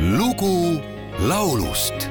lugu laulust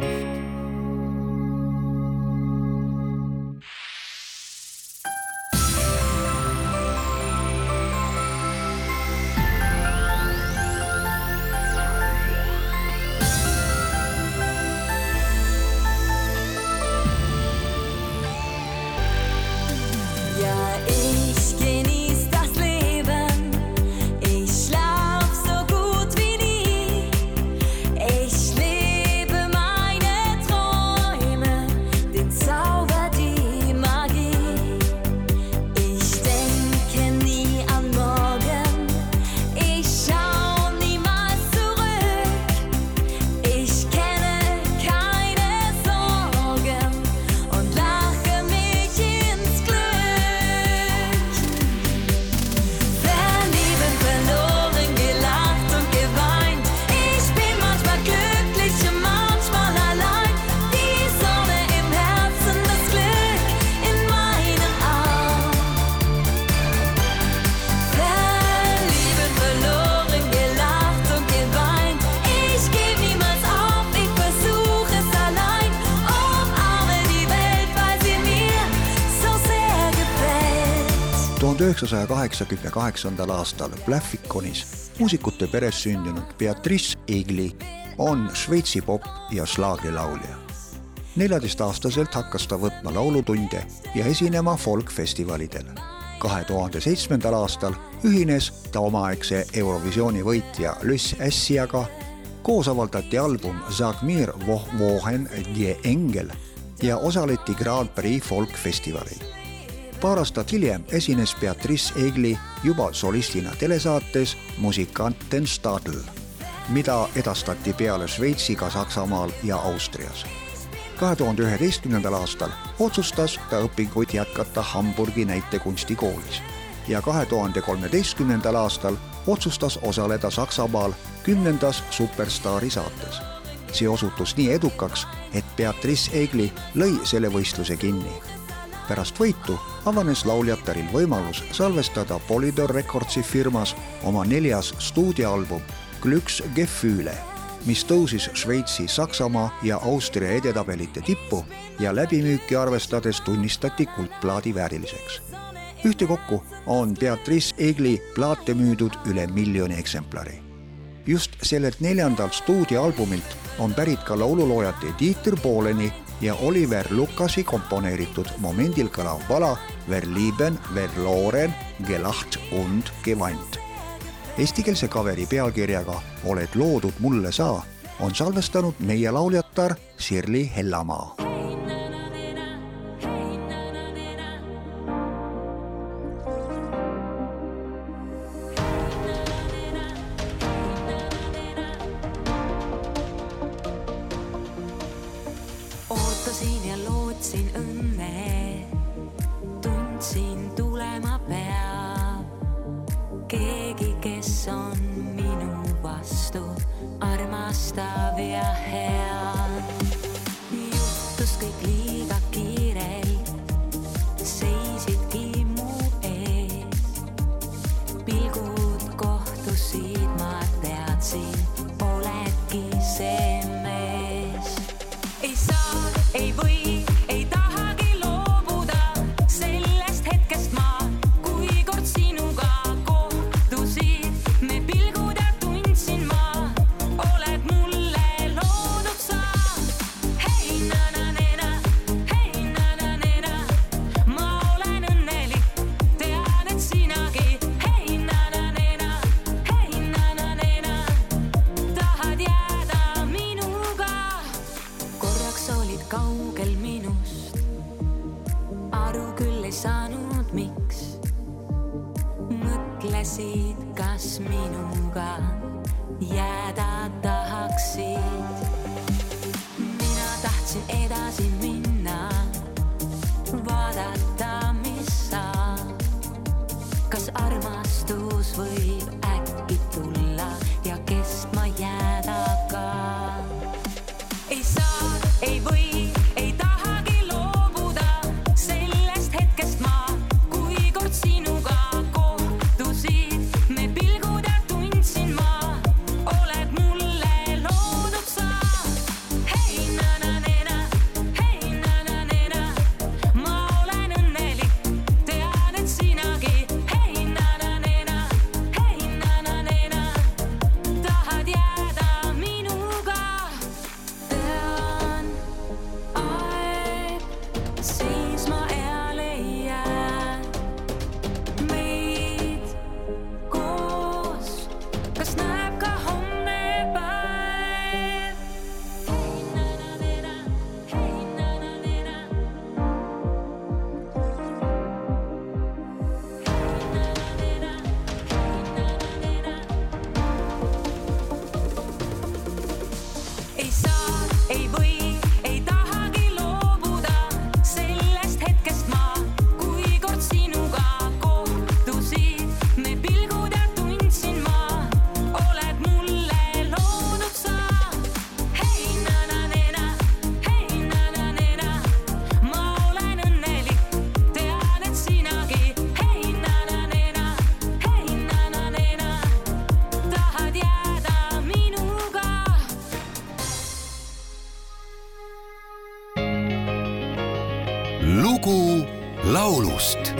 tuhande üheksasaja kaheksakümne kaheksandal aastal Plähvikonis muusikute peres sündinud Beatrice Egli on Šveitsi pop- ja slaagrilaulja. neljateistaastaselt hakkas ta võtma laulutunde ja esinema folkfestivalidel. kahe tuhande seitsmendal aastal ühines ta omaaegse Eurovisiooni võitja Lüss Ässiaga. koos avaldati album Zagmir Wohen die Engel ja osaleti Grand Prix folkfestivalil paar aastat hiljem esines Beatrice Egli juba solistina telesaates Musikanten Stadl, mida edastati peale Šveitsi ka Saksamaal ja Austrias. kahe tuhande üheteistkümnendal aastal otsustas ta õpinguid jätkata Hamburgi näitekunstikoolis ja kahe tuhande kolmeteistkümnendal aastal otsustas osaleda Saksamaal kümnendas Superstaari saates. see osutus nii edukaks, et Beatrice Egli lõi selle võistluse kinni pärast võitu avanes lauljataril võimalus salvestada Polydor Recordsi firmas oma neljas stuudioalbum Glücks Gefühle, mis tõusis Šveitsi, Saksamaa ja Austria edetabelite tippu ja läbimüüki arvestades tunnistati kuldplaadi vääriliseks. ühtekokku on Beatrice Egli plaate müüdud üle miljoni eksemplari. just sellelt neljandalt stuudioalbumilt on pärit ka laululoojate Dieter Bohleni ja Oliver Lukasi komponeeritud momendil kõlav pala Verlieben, Verloren, Gelacht und Geweint. Eestikeelse kaveri pealkirjaga Oled loodud mulle sa on salvestanud meie lauljatar Sirli Hellamaa. Ootasin ja lootsin õnne, tundsin tulema peab keegi, kes on minu vastu armastav ja hea. juhtus kõik liiga Avery mõtlesid, kas minuga jääda tahaksid. mina tahtsin edasi minna, lugu laulust